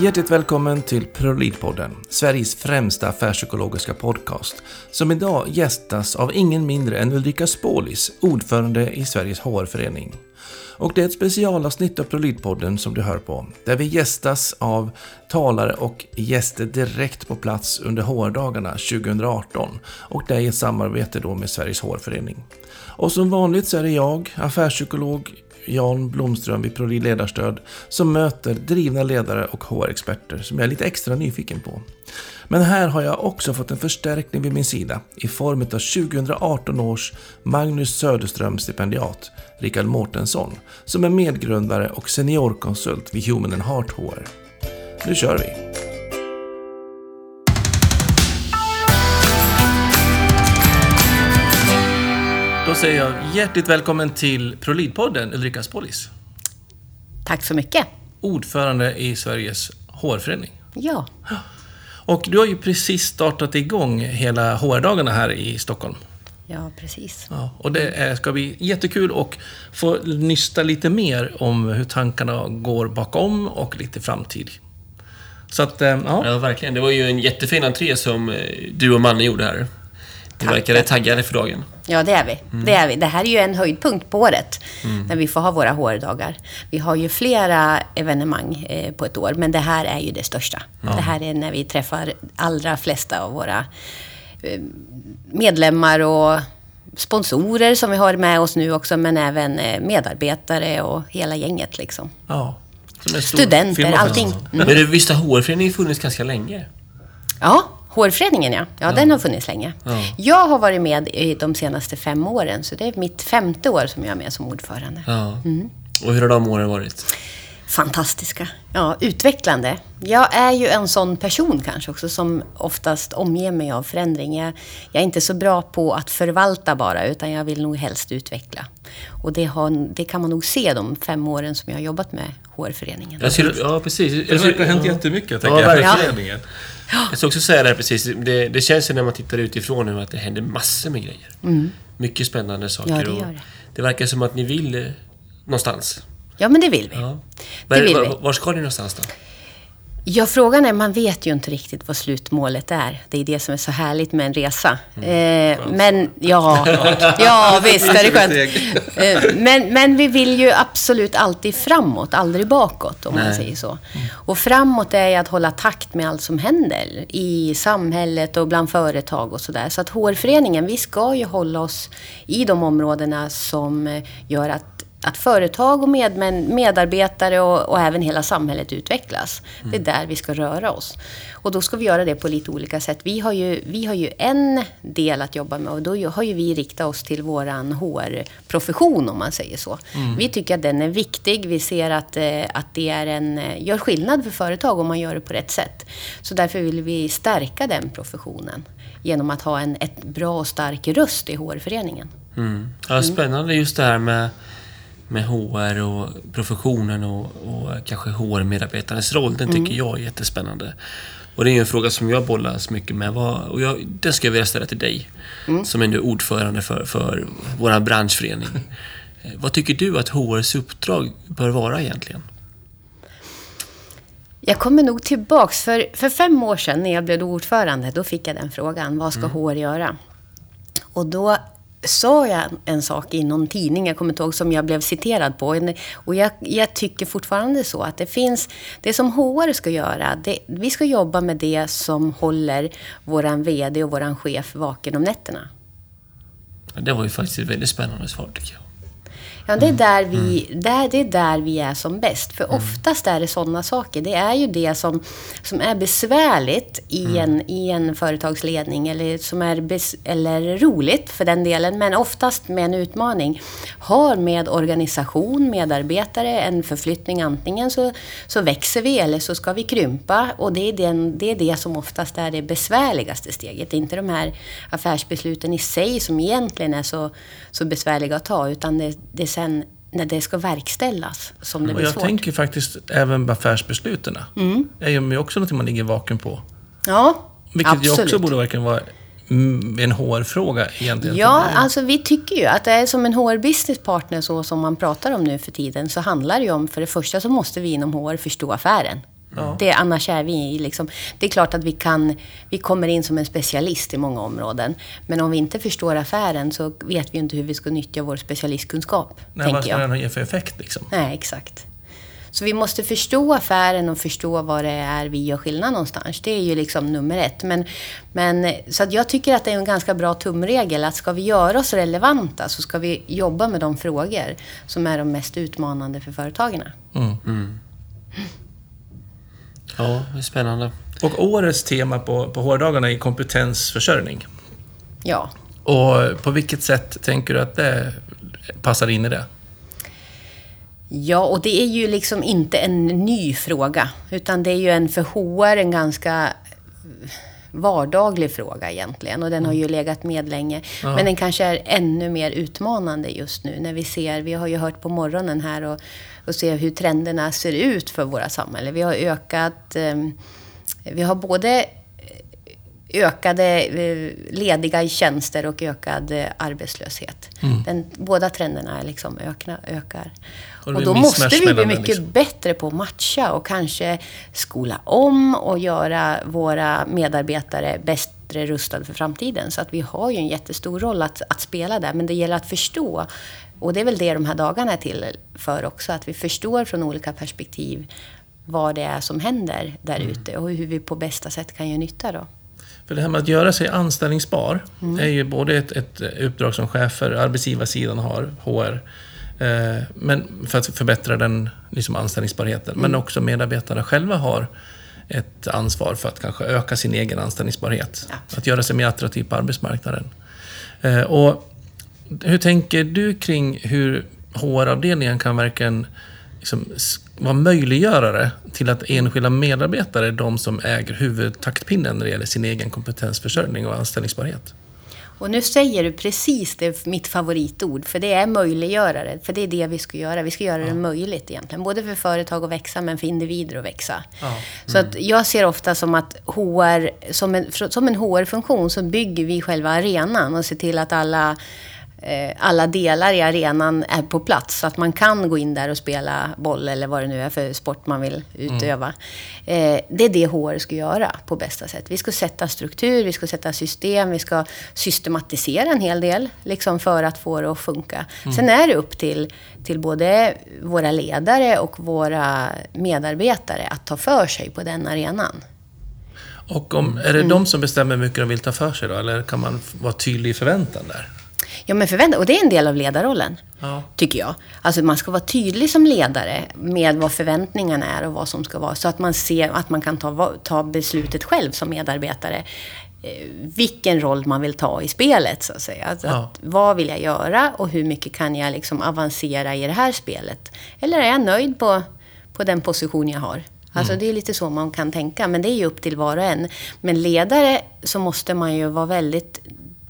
Hjärtligt välkommen till Prolidpodden, Sveriges främsta affärspsykologiska podcast, som idag gästas av ingen mindre än Ulrika Spålis, ordförande i Sveriges HR-förening. Och det är ett specialavsnitt av Prolidpodden som du hör på, där vi gästas av talare och gäster direkt på plats under HR-dagarna 2018 och det är i ett samarbete då med Sveriges HR-förening. Och som vanligt så är det jag, affärspsykolog Jan Blomström vid Prodi Ledarstöd som möter drivna ledare och HR-experter som jag är lite extra nyfiken på. Men här har jag också fått en förstärkning vid min sida i form av 2018 års Magnus Söderström stipendiat, Rikard Mårtensson, som är medgrundare och seniorkonsult vid Human and Heart HR. Nu kör vi! Säger jag hjärtligt välkommen till Prolidpodden, Ulrika Spålis. Tack så mycket. Ordförande i Sveriges HR-förening. Ja. Och du har ju precis startat igång hela HR-dagarna här i Stockholm. Ja, precis. Ja, och det är, ska bli jättekul att få nysta lite mer om hur tankarna går bakom och lite framtid. Så att, eh, ja. Ja, verkligen. Det var ju en jättefin entré som eh, du och Manne gjorde här. Ni verkade taggade för dagen. Ja, det är vi. Mm. Det är vi. Det här är ju en höjdpunkt på året, när vi får ha våra HR-dagar. Vi har ju flera evenemang eh, på ett år, men det här är ju det största. Det här är när vi träffar allra flesta av våra eh, medlemmar och sponsorer som vi har med oss nu också, men även eh, medarbetare och hela gänget liksom. ja. Studenter, allting. Men du, visst har HR-föreningen funnits ganska länge? Ja, HR-föreningen ja. ja. den har funnits länge. Ja. Jag har varit med i de senaste fem åren, så det är mitt femte år som jag är med som ordförande. Ja. Och hur har de åren varit? Fantastiska. Ja, utvecklande. Jag är ju en sån person kanske också som oftast omger mig av förändring. Jag, jag är inte så bra på att förvalta bara, utan jag vill nog helst utveckla. Och det, har, det kan man nog se de fem åren som jag har jobbat med HR-föreningen. Jag skulle, ja, precis. Det verkar ha hänt ja. jättemycket, Ja, tänker jag, för verkligen. föreningen. Jag ska också säga det här precis. Det, det känns ju när man tittar utifrån nu att det händer massor med grejer. Mycket spännande saker. Mm. Ja, det gör det. det verkar som att ni vill eh, någonstans. Ja, men det vill vi. Ja. Det Var, vill var, var ska ni någonstans då? Ja, frågan är, man vet ju inte riktigt vad slutmålet är. Det är det som är så härligt med en resa. Mm. Eh, men, ja, ja visst är det skönt. Eh, men, men vi vill ju absolut alltid framåt, aldrig bakåt om man Nej. säger så. Och framåt är ju att hålla takt med allt som händer i samhället och bland företag och sådär. Så att HR-föreningen, vi ska ju hålla oss i de områdena som eh, gör att att företag och med, medarbetare och, och även hela samhället utvecklas. Det är där vi ska röra oss. Och då ska vi göra det på lite olika sätt. Vi har ju, vi har ju en del att jobba med och då har ju vi riktat oss till våran HR-profession om man säger så. Vi tycker att den är viktig. Vi ser att, eh, att det är en, eh, gör skillnad för företag om man gör det på rätt sätt. Så därför vill vi stärka den professionen genom att ha en ett bra och stark röst i HR-föreningen. Mm. Ja, spännande just det här med, med HR och professionen och, och kanske HR-medarbetarens roll. Den tycker jag är jättespännande. Och det är en fråga som jag bollas mycket med. Och jag, den ska jag vilja ställa till dig, som är nu ordförande för, för vår branschförening. Eh, Vad tycker du att HRs uppdrag bör vara egentligen? Jag kommer nog tillbaks. För, för fem år sedan när jag blev ordförande, då fick jag den frågan. Vad ska HR göra? Och då sa jag en sak i någon tidning, jag kommer inte ihåg, som jag blev citerad på. Och jag, jag tycker fortfarande så att det finns, det som HR ska göra, det, vi ska jobba med det som håller våran VD och våran chef vaken om nätterna. Det var ju faktiskt ett väldigt spännande svar tycker jag. Ja, det är där vi, där, det är där vi är som bäst. För oftast är det sådana saker. Det är ju det som, som är besvärligt i, en, i en företagsledning. Eller som är bes, eller roligt för den delen. Men oftast med en utmaning. Har med organisation, medarbetare, en förflyttning. Antingen så, så växer vi eller så ska vi krympa. Och det är, den, det är det som oftast är det besvärligaste steget. Inte de här affärsbesluten i sig som egentligen är så, så besvärliga att ta. Utan det, det sen när det ska verkställas som det blir jag svårt. Mm. tänker faktiskt även på affärsbesluten. är ju också något man ligger vaken på. Ja, Vilket ju absolut. också borde verkligen vara mm, en HR-fråga egentligen. Ja, alltså vi tycker ju att det är som en HR-business partner så som man pratar om nu för tiden så handlar det ju om, för det första så måste vi inom HR förstå affären. Ja. Det, annars är vi liksom... Det är klart att vi kan... Vi kommer in som en specialist i många områden. Men om vi inte förstår affären så vet vi inte hur vi ska nyttja vår specialistkunskap. Nej, vad ska den ge för effekt liksom? Nej, exakt. Så vi måste förstå affären och förstå vad det är vi gör skillnad någonstans. Det är ju liksom nummer ett. Men, men, så att jag tycker att det är en ganska bra tumregel att ska vi göra oss relevanta så ska vi jobba med de frågor som är de mest utmanande för företagen. Mm. Mm. Ja, det är spännande. Och årets tema på, på hårdagarna är kompetensförsörjning. Ja. Och på vilket sätt tänker du att det passar in i det? Ja, och det är ju liksom inte en ny fråga. Utan det är ju en för HR en ganska vardaglig fråga egentligen. Och den har ju mm. legat med länge. Ja. Men den kanske är ännu mer utmanande just nu. När vi ser, vi har ju hört på morgonen här och, och ser hur trenderna ser ut för våra samhällen. Vi har ökat, eh, vi har både ökade eh, lediga tjänster och ökad eh, arbetslöshet. Mm. Den, båda trenderna liksom ökna, ökar. Och, och då måste vi bli mycket liksom. bättre på att matcha och kanske skola om och göra våra medarbetare bättre rustade för framtiden. Så att vi har ju en jättestor roll att, att spela där, men det gäller att förstå. Och det är väl det de här dagarna är till för också, att vi förstår från olika perspektiv vad det är som händer där mm. ute och hur vi på bästa sätt kan göra nytta då. För det här med att göra sig anställningsbar mm. är ju både ett, ett uppdrag som chefer, arbetsgivarsidan har, HR, eh, men för att förbättra den liksom anställningsbarheten. Mm. Men också medarbetarna själva har ett ansvar för att kanske öka sin egen anställningsbarhet. Ja. Att göra sig mer attraktiv på arbetsmarknaden. Eh, och hur tänker du kring hur HR-avdelningen kan verkligen liksom vara möjliggörare till att enskilda medarbetare är de som äger huvudtaktpinnen när det gäller sin egen kompetensförsörjning och anställningsbarhet. Och nu säger du precis det, mitt favoritord, för det är möjliggörare. För det är det vi ska göra. Vi ska göra ja. det möjligt egentligen. Både för företag att växa, men för individer att växa. Ja. Mm. Så att jag ser ofta som att HR, som en, som en HR-funktion, så bygger vi själva arenan och ser till att alla alla delar i arenan är på plats. Så att man kan gå in där och spela boll eller vad det nu är för sport man vill utöva. Mm. det är det HR ska göra på bästa sätt. Vi ska sätta struktur, vi ska sätta system, vi ska systematisera en hel del liksom för att få det att funka. Mm. Sen är det upp till, till både våra ledare och våra medarbetare att ta för sig på den arenan. Och om, är det mm. de som bestämmer hur mycket de vill ta för sig då? Eller kan man vara tydlig i förväntan där? Ja, men förvänta, och det är en del av ledarrollen, ja. tycker jag. Alltså man ska vara tydlig som ledare med vad förväntningarna är och vad som ska vara. Så att man ser att man kan ta, ta beslutet själv som medarbetare. Eh, vilken roll man vill ta i spelet, så att säga. Alltså ja. att, vad vill jag göra och hur mycket kan jag liksom avancera i det här spelet? Eller är jag nöjd på, på den position jag har? Alltså mm. det är lite så man kan tänka, men det är ju upp till var och en. Men ledare så måste man ju vara väldigt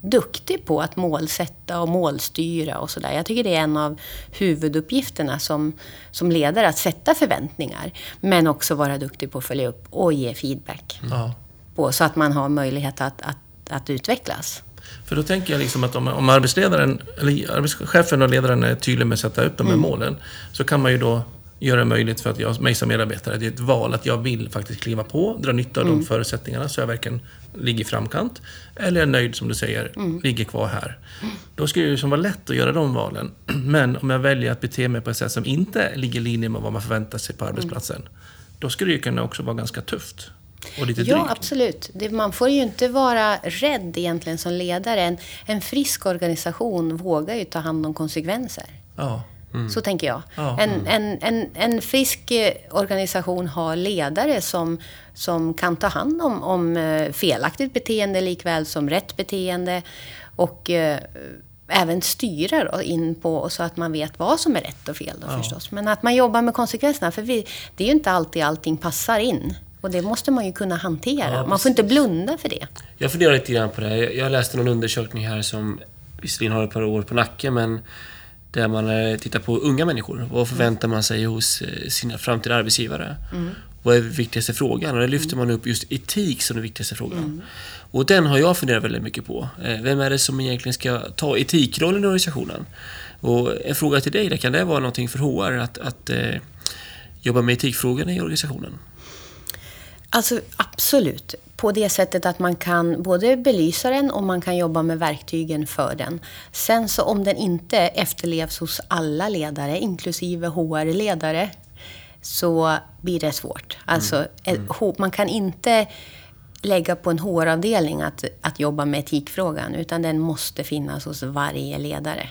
duktig på att målsätta och målstyra och sådär. Jag tycker det är en av huvuduppgifterna som, som ledare, att sätta förväntningar. Men också vara duktig på att följa upp och ge feedback. Mm. På, så att man har möjlighet att, att, att utvecklas. För då tänker jag liksom att om, om arbetsledaren, eller arbetschefen och ledaren är tydlig med att sätta upp de här mm. målen, så kan man ju då göra det möjligt för att jag, mig som medarbetare, det är ett val att jag vill faktiskt kliva på, dra nytta av mm. de förutsättningarna så jag verkligen ligger i framkant. Eller är nöjd, som du säger, mm. ligger kvar här. Då ska det ju vara lätt att göra de valen. Men om jag väljer att bete mig på ett sätt som inte ligger i linje med vad man förväntar sig på arbetsplatsen, mm. då skulle det ju kunna också vara ganska tufft. Och lite ja, absolut. Det, man får ju inte vara rädd egentligen som ledare. En, en frisk organisation vågar ju ta hand om konsekvenser. Ja. Mm. Så tänker jag. Ja, en, mm. en, en, en frisk organisation har ledare som, som kan ta hand om, om eh, felaktigt beteende likväl som rätt beteende. Och eh, även styra då, in på så att man vet vad som är rätt och fel. Då, ja. förstås. Men att man jobbar med konsekvenserna. För vi, det är ju inte alltid allting passar in. Och det måste man ju kunna hantera. Ja, man får inte blunda för det. Jag funderar lite grann på det. Jag läste någon undersökning här som visserligen har ett par år på nacken, men där man eh, tittar på unga människor. Vad förväntar man sig hos eh, sina framtida arbetsgivare? Mm. Vad är viktigaste frågan? Och där lyfter man upp just etik som den viktigaste frågan. Mm. Och den har jag funderat väldigt mycket på. Eh, vem är det som egentligen ska ta etikrollen i organisationen? Och en fråga till dig, kan det vara någonting för HR att, att eh, jobba med etikfrågorna i organisationen? Alltså absolut. På det sättet att man kan både belysa den och man kan jobba med verktygen för den. Sen så om den inte efterlevs hos alla ledare, inklusive HR-ledare, så blir det svårt. Alltså, mm. Mm. man kan inte lägga på en HR-avdelning att, att jobba med etikfrågan, utan den måste finnas hos varje ledare.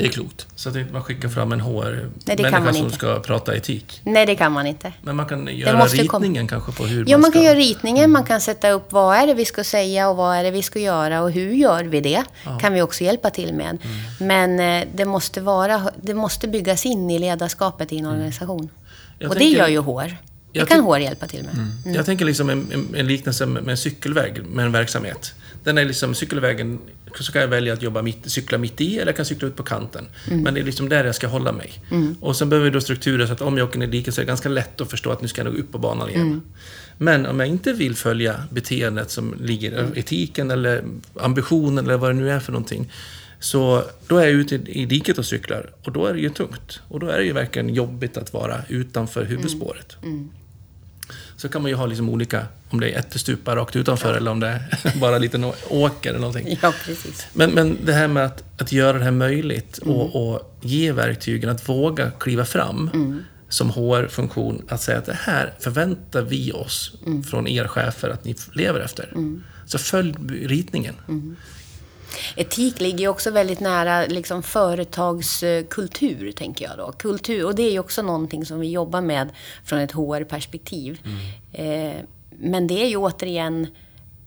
Det är klokt. Så att inte man skickar fram en HR-människa som ska prata etik? Nej, det kan man inte. Men man kan göra ritningen kanske på hur ja, man ska... man kan göra ritningen. Man kan sätta upp vad är det vi ska säga och vad är det vi ska göra och hur gör vi det? Ja. kan vi också hjälpa till med. Mm. Men eh, det måste, vara, det måste byggas in i ledarskapet i en mm. organisation. Jag och tänker... det gör ju HR. Det kan HR hjälpa till med. Mm. Mm. Jag tänker liksom en, en liknelse med en cykelväg, med en verksamhet. Den är liksom, cykelvägen, så kan jag välja att jobba mitt, cykla mitt i eller jag kan cykla ut på kanten. Mm. Men det är liksom där jag ska hålla mig. Mm. Och sen behöver vi då strukturer så att om jag åker ner i diket så är det ganska lätt att förstå att nu ska jag nog upp på banan igen. Mm. Men om jag inte vill följa beteendet som ligger, mm. etiken eller ambitionen eller vad det nu är för någonting. Så då är jag ute i diket och cyklar och då är det ju tungt. Och då är det ju verkligen jobbigt att vara utanför huvudspåret. Mm. Mm. Så kan man ju ha liksom olika, om det är ättestupa rakt utanför ja. eller om det är bara en liten åker eller någonting. Ja, precis. Men, men det här med att, att göra det här möjligt mm. och, och, ge verktygen, att våga kliva fram mm. som HR-funktion, att säga att det här förväntar vi oss mm. från er chefer att ni lever efter. Mm. Så följ ritningen. Etik ligger ju också väldigt nära liksom, företagskultur, tänker jag då. Kultur, och det är ju också någonting som vi jobbar med från ett HR-perspektiv. Mm. Eh, men det är ju återigen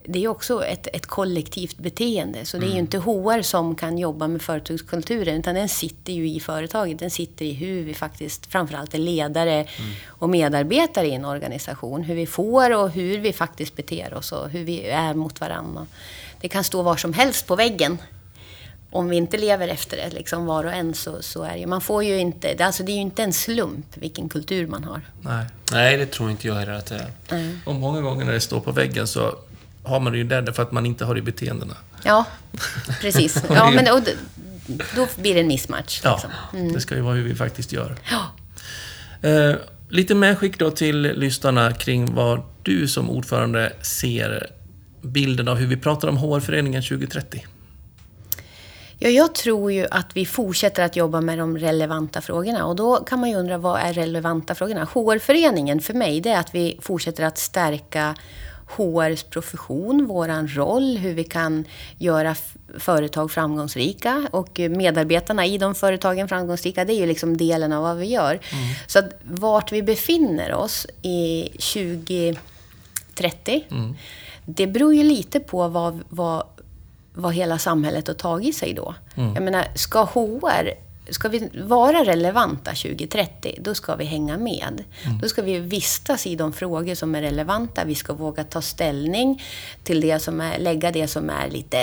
det är ju också ett, ett kollektivt beteende. Så det är ju mm. inte HR som kan jobba med företagskulturen, utan den sitter ju i företaget. Den sitter i hur vi faktiskt, framförallt är ledare mm. och medarbetare i en organisation. Hur vi får och hur vi faktiskt beter oss och hur vi är mot varandra. Det kan stå var som helst på väggen. Om vi inte lever efter det, liksom var och en, så, så är det Man får ju inte... Alltså det är ju inte en slump vilken kultur man har. Nej, Nej det tror inte jag heller att det är. Mm. Och många gånger när det står på väggen så har man det ju där därför att man inte har det i beteendena. Ja, precis. Ja, men, och då blir det en missmatch. Liksom. Ja, mm. det ska ju vara hur vi faktiskt gör. Ja. Eh, lite medskick då till lyssnarna kring vad du som ordförande ser bilden av hur vi pratar om HR-föreningen 2030? Ja, jag tror ju att vi fortsätter att jobba med de relevanta frågorna. Och då kan man ju undra, vad är relevanta frågorna? HR-föreningen för mig, det är att vi fortsätter att stärka HRs profession, våran roll, hur vi kan göra företag framgångsrika och medarbetarna i de företagen framgångsrika. Det är ju liksom delen av vad vi gör. Mm. Så att vart vi befinner oss i 2030, mm. det beror ju lite på vad, vad, vad hela samhället har tagit sig då. Mm. Jag menar, ska HR Ska vi vara relevanta 2030, då ska vi hänga med. Mm. Då ska vi vistas i de frågor som är relevanta. Vi ska våga ta ställning till det som är, lägga det som är lite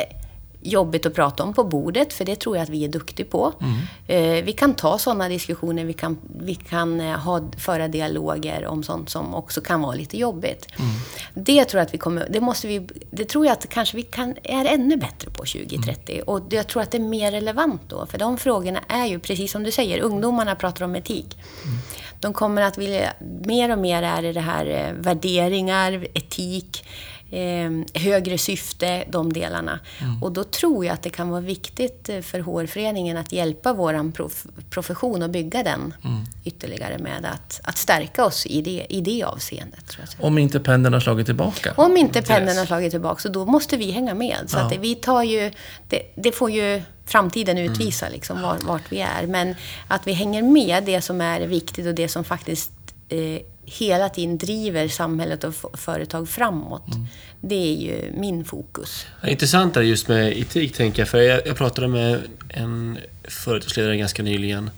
jobbigt att prata om på bordet, för det tror jag att vi är duktiga på. Mm. Eh, vi kan ta sådana diskussioner, vi kan, vi kan eh, ha, föra dialoger om sånt som också kan vara lite jobbigt. Mm. Det tror jag att vi kommer, det måste vi, det tror jag att kanske vi kan, är ännu bättre på 2030. Mm. Och jag tror att det är mer relevant då, för de frågorna är ju, precis som du säger, ungdomarna pratar om etik. Mm. De kommer att vilja, mer och mer är det här eh, värderingar, etik, eh, högre syfte, de delarna. Mm. Och då tror jag att det kan vara viktigt eh, för HR-föreningen att hjälpa vår prof profession och bygga den mm. ytterligare med att, att stärka oss i det, i det avseendet. Om inte pendeln har slagit tillbaka? Om inte pendeln har slagit tillbaka, så då måste vi hänga med. Så ja. att vi tar ju, det, det får ju framtiden mm. utvisa mm. liksom, var, vart vi är. Men att vi hänger med det som är viktigt och det som faktiskt eh, hela tiden driver samhället och företag framåt. Mm. Det är ju min fokus. Ja, intressant är just med etik, tänker jag. För jag, jag pratade med en företagsledare ganska nyligen.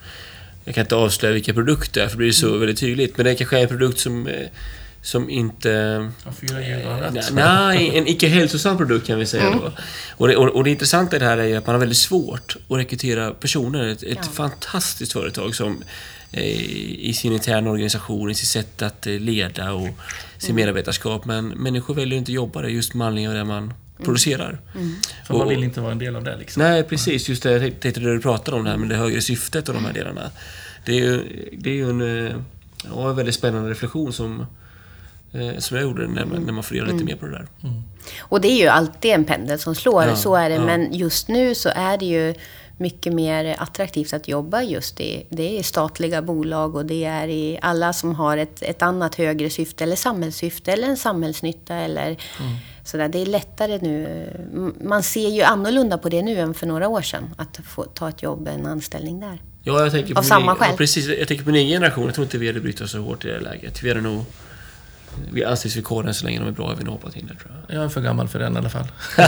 Jag kan inte avslöja vilka produkter det är, för det blir så mm. väldigt tydligt. Men det kanske är en produkt som eh, som inte... Fyra eh, Nej, en icke hälsosam produkt kan vi säga mm. då. Och det, och, och det intressanta i det här är att man har väldigt svårt att rekrytera personer. Ett, ett ja. fantastiskt företag som i sin interna organisation, i sitt sätt att eh, leda och sin mm. medarbetarskap. Men människor väljer inte att jobba där just med anledning av det man mm. producerar. Mm. För man vill inte vara en del av det liksom. Nej, precis. Just det, det, det du pratar om, det här med det högre syftet och de här delarna. Det är ju, det är en, eh, ja, en väldigt spännande reflektion som, Eh, som jag gjorde när, när man reda lite mer på det där. Och det är ju alltid en pendel som slår, Ja, så är det. ja. Men just nu så är det ju mycket mer attraktivt att jobba just i, det är i statliga bolag och det är i alla som har ett, ett annat högre syfte eller samhällssyfte eller en samhällsnytta eller Mm. sådär. Det är lättare nu. Man ser ju annorlunda på det nu än för några år sedan. Att få ta ett jobb, en anställning där. Ja, jag tänker på Av min samma egen, skäl. Ja, precis. Jag tänker på min egen generation. Jag tror inte vi hade brytt oss så hårt i det läget. Vi hade nog... Kåren så länge de är bra, har vi nog hoppat in där tror jag. Jag är för gammal för den i alla fall.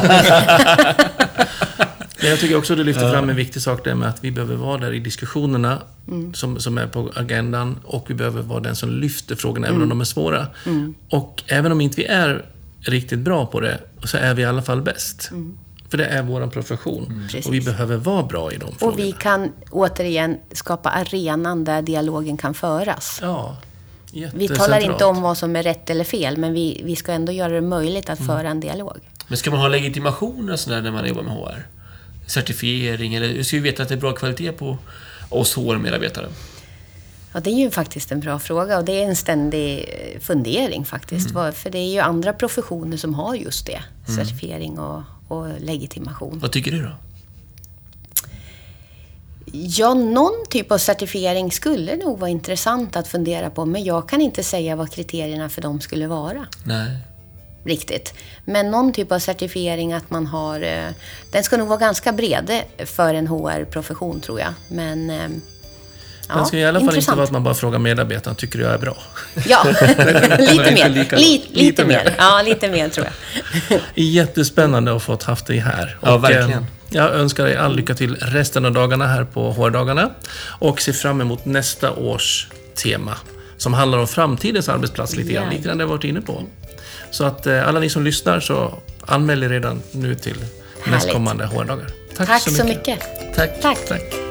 Men jag tycker också du lyfter fram en viktig sak där med att vi behöver vara där i diskussionerna som, som är på agendan och vi behöver vara den som lyfter frågorna även om de är svåra. Och även om inte vi är riktigt bra på det så är vi i alla fall bäst. För det är vår profession. Precis. Och vi behöver vara bra i de frågorna. Och vi kan återigen skapa arenan där dialogen kan föras. Ja, Vi talar inte om vad som är rätt eller fel, men vi, vi ska ändå göra det möjligt att föra en dialog. Men ska man ha legitimation och sådär när man jobbar med HR? Certifiering eller... Hur ska vi veta att det är bra kvalitet på oss HR-medarbetare? Ja, det är ju faktiskt en bra fråga och det är en ständig fundering faktiskt. Var- För det är ju andra professioner som har just det. Certifiering och, och legitimation. Vad tycker du då? Ja, någon typ av certifiering skulle nog vara intressant att fundera på, men jag kan inte säga vad kriterierna för dem skulle vara. Nej. Riktigt. Men någon typ av certifiering att man har... eh, Den ska nog vara ganska bred för en HR-profession tror jag. Men... Ja, Men ska i alla fall inte intressant. vara att man bara frågar medarbetaren, tycker du jag är bra? Ja, lite mer. Lite, lite, lite mer. Ja, lite mer tror jag. Jättespännande att få haft dig här. Ja, Och, eh, verkligen. Jag önskar dig all lycka till resten av dagarna här på HR-dagarna. Och ser fram emot nästa års tema. Som handlar om framtidens arbetsplats lite grann. Lite grann det jag varit inne på. Så att eh, alla ni som lyssnar så anmäl er redan nu till nästkommande HR-dagar. Tack så mycket. Tack. Tack. Tack.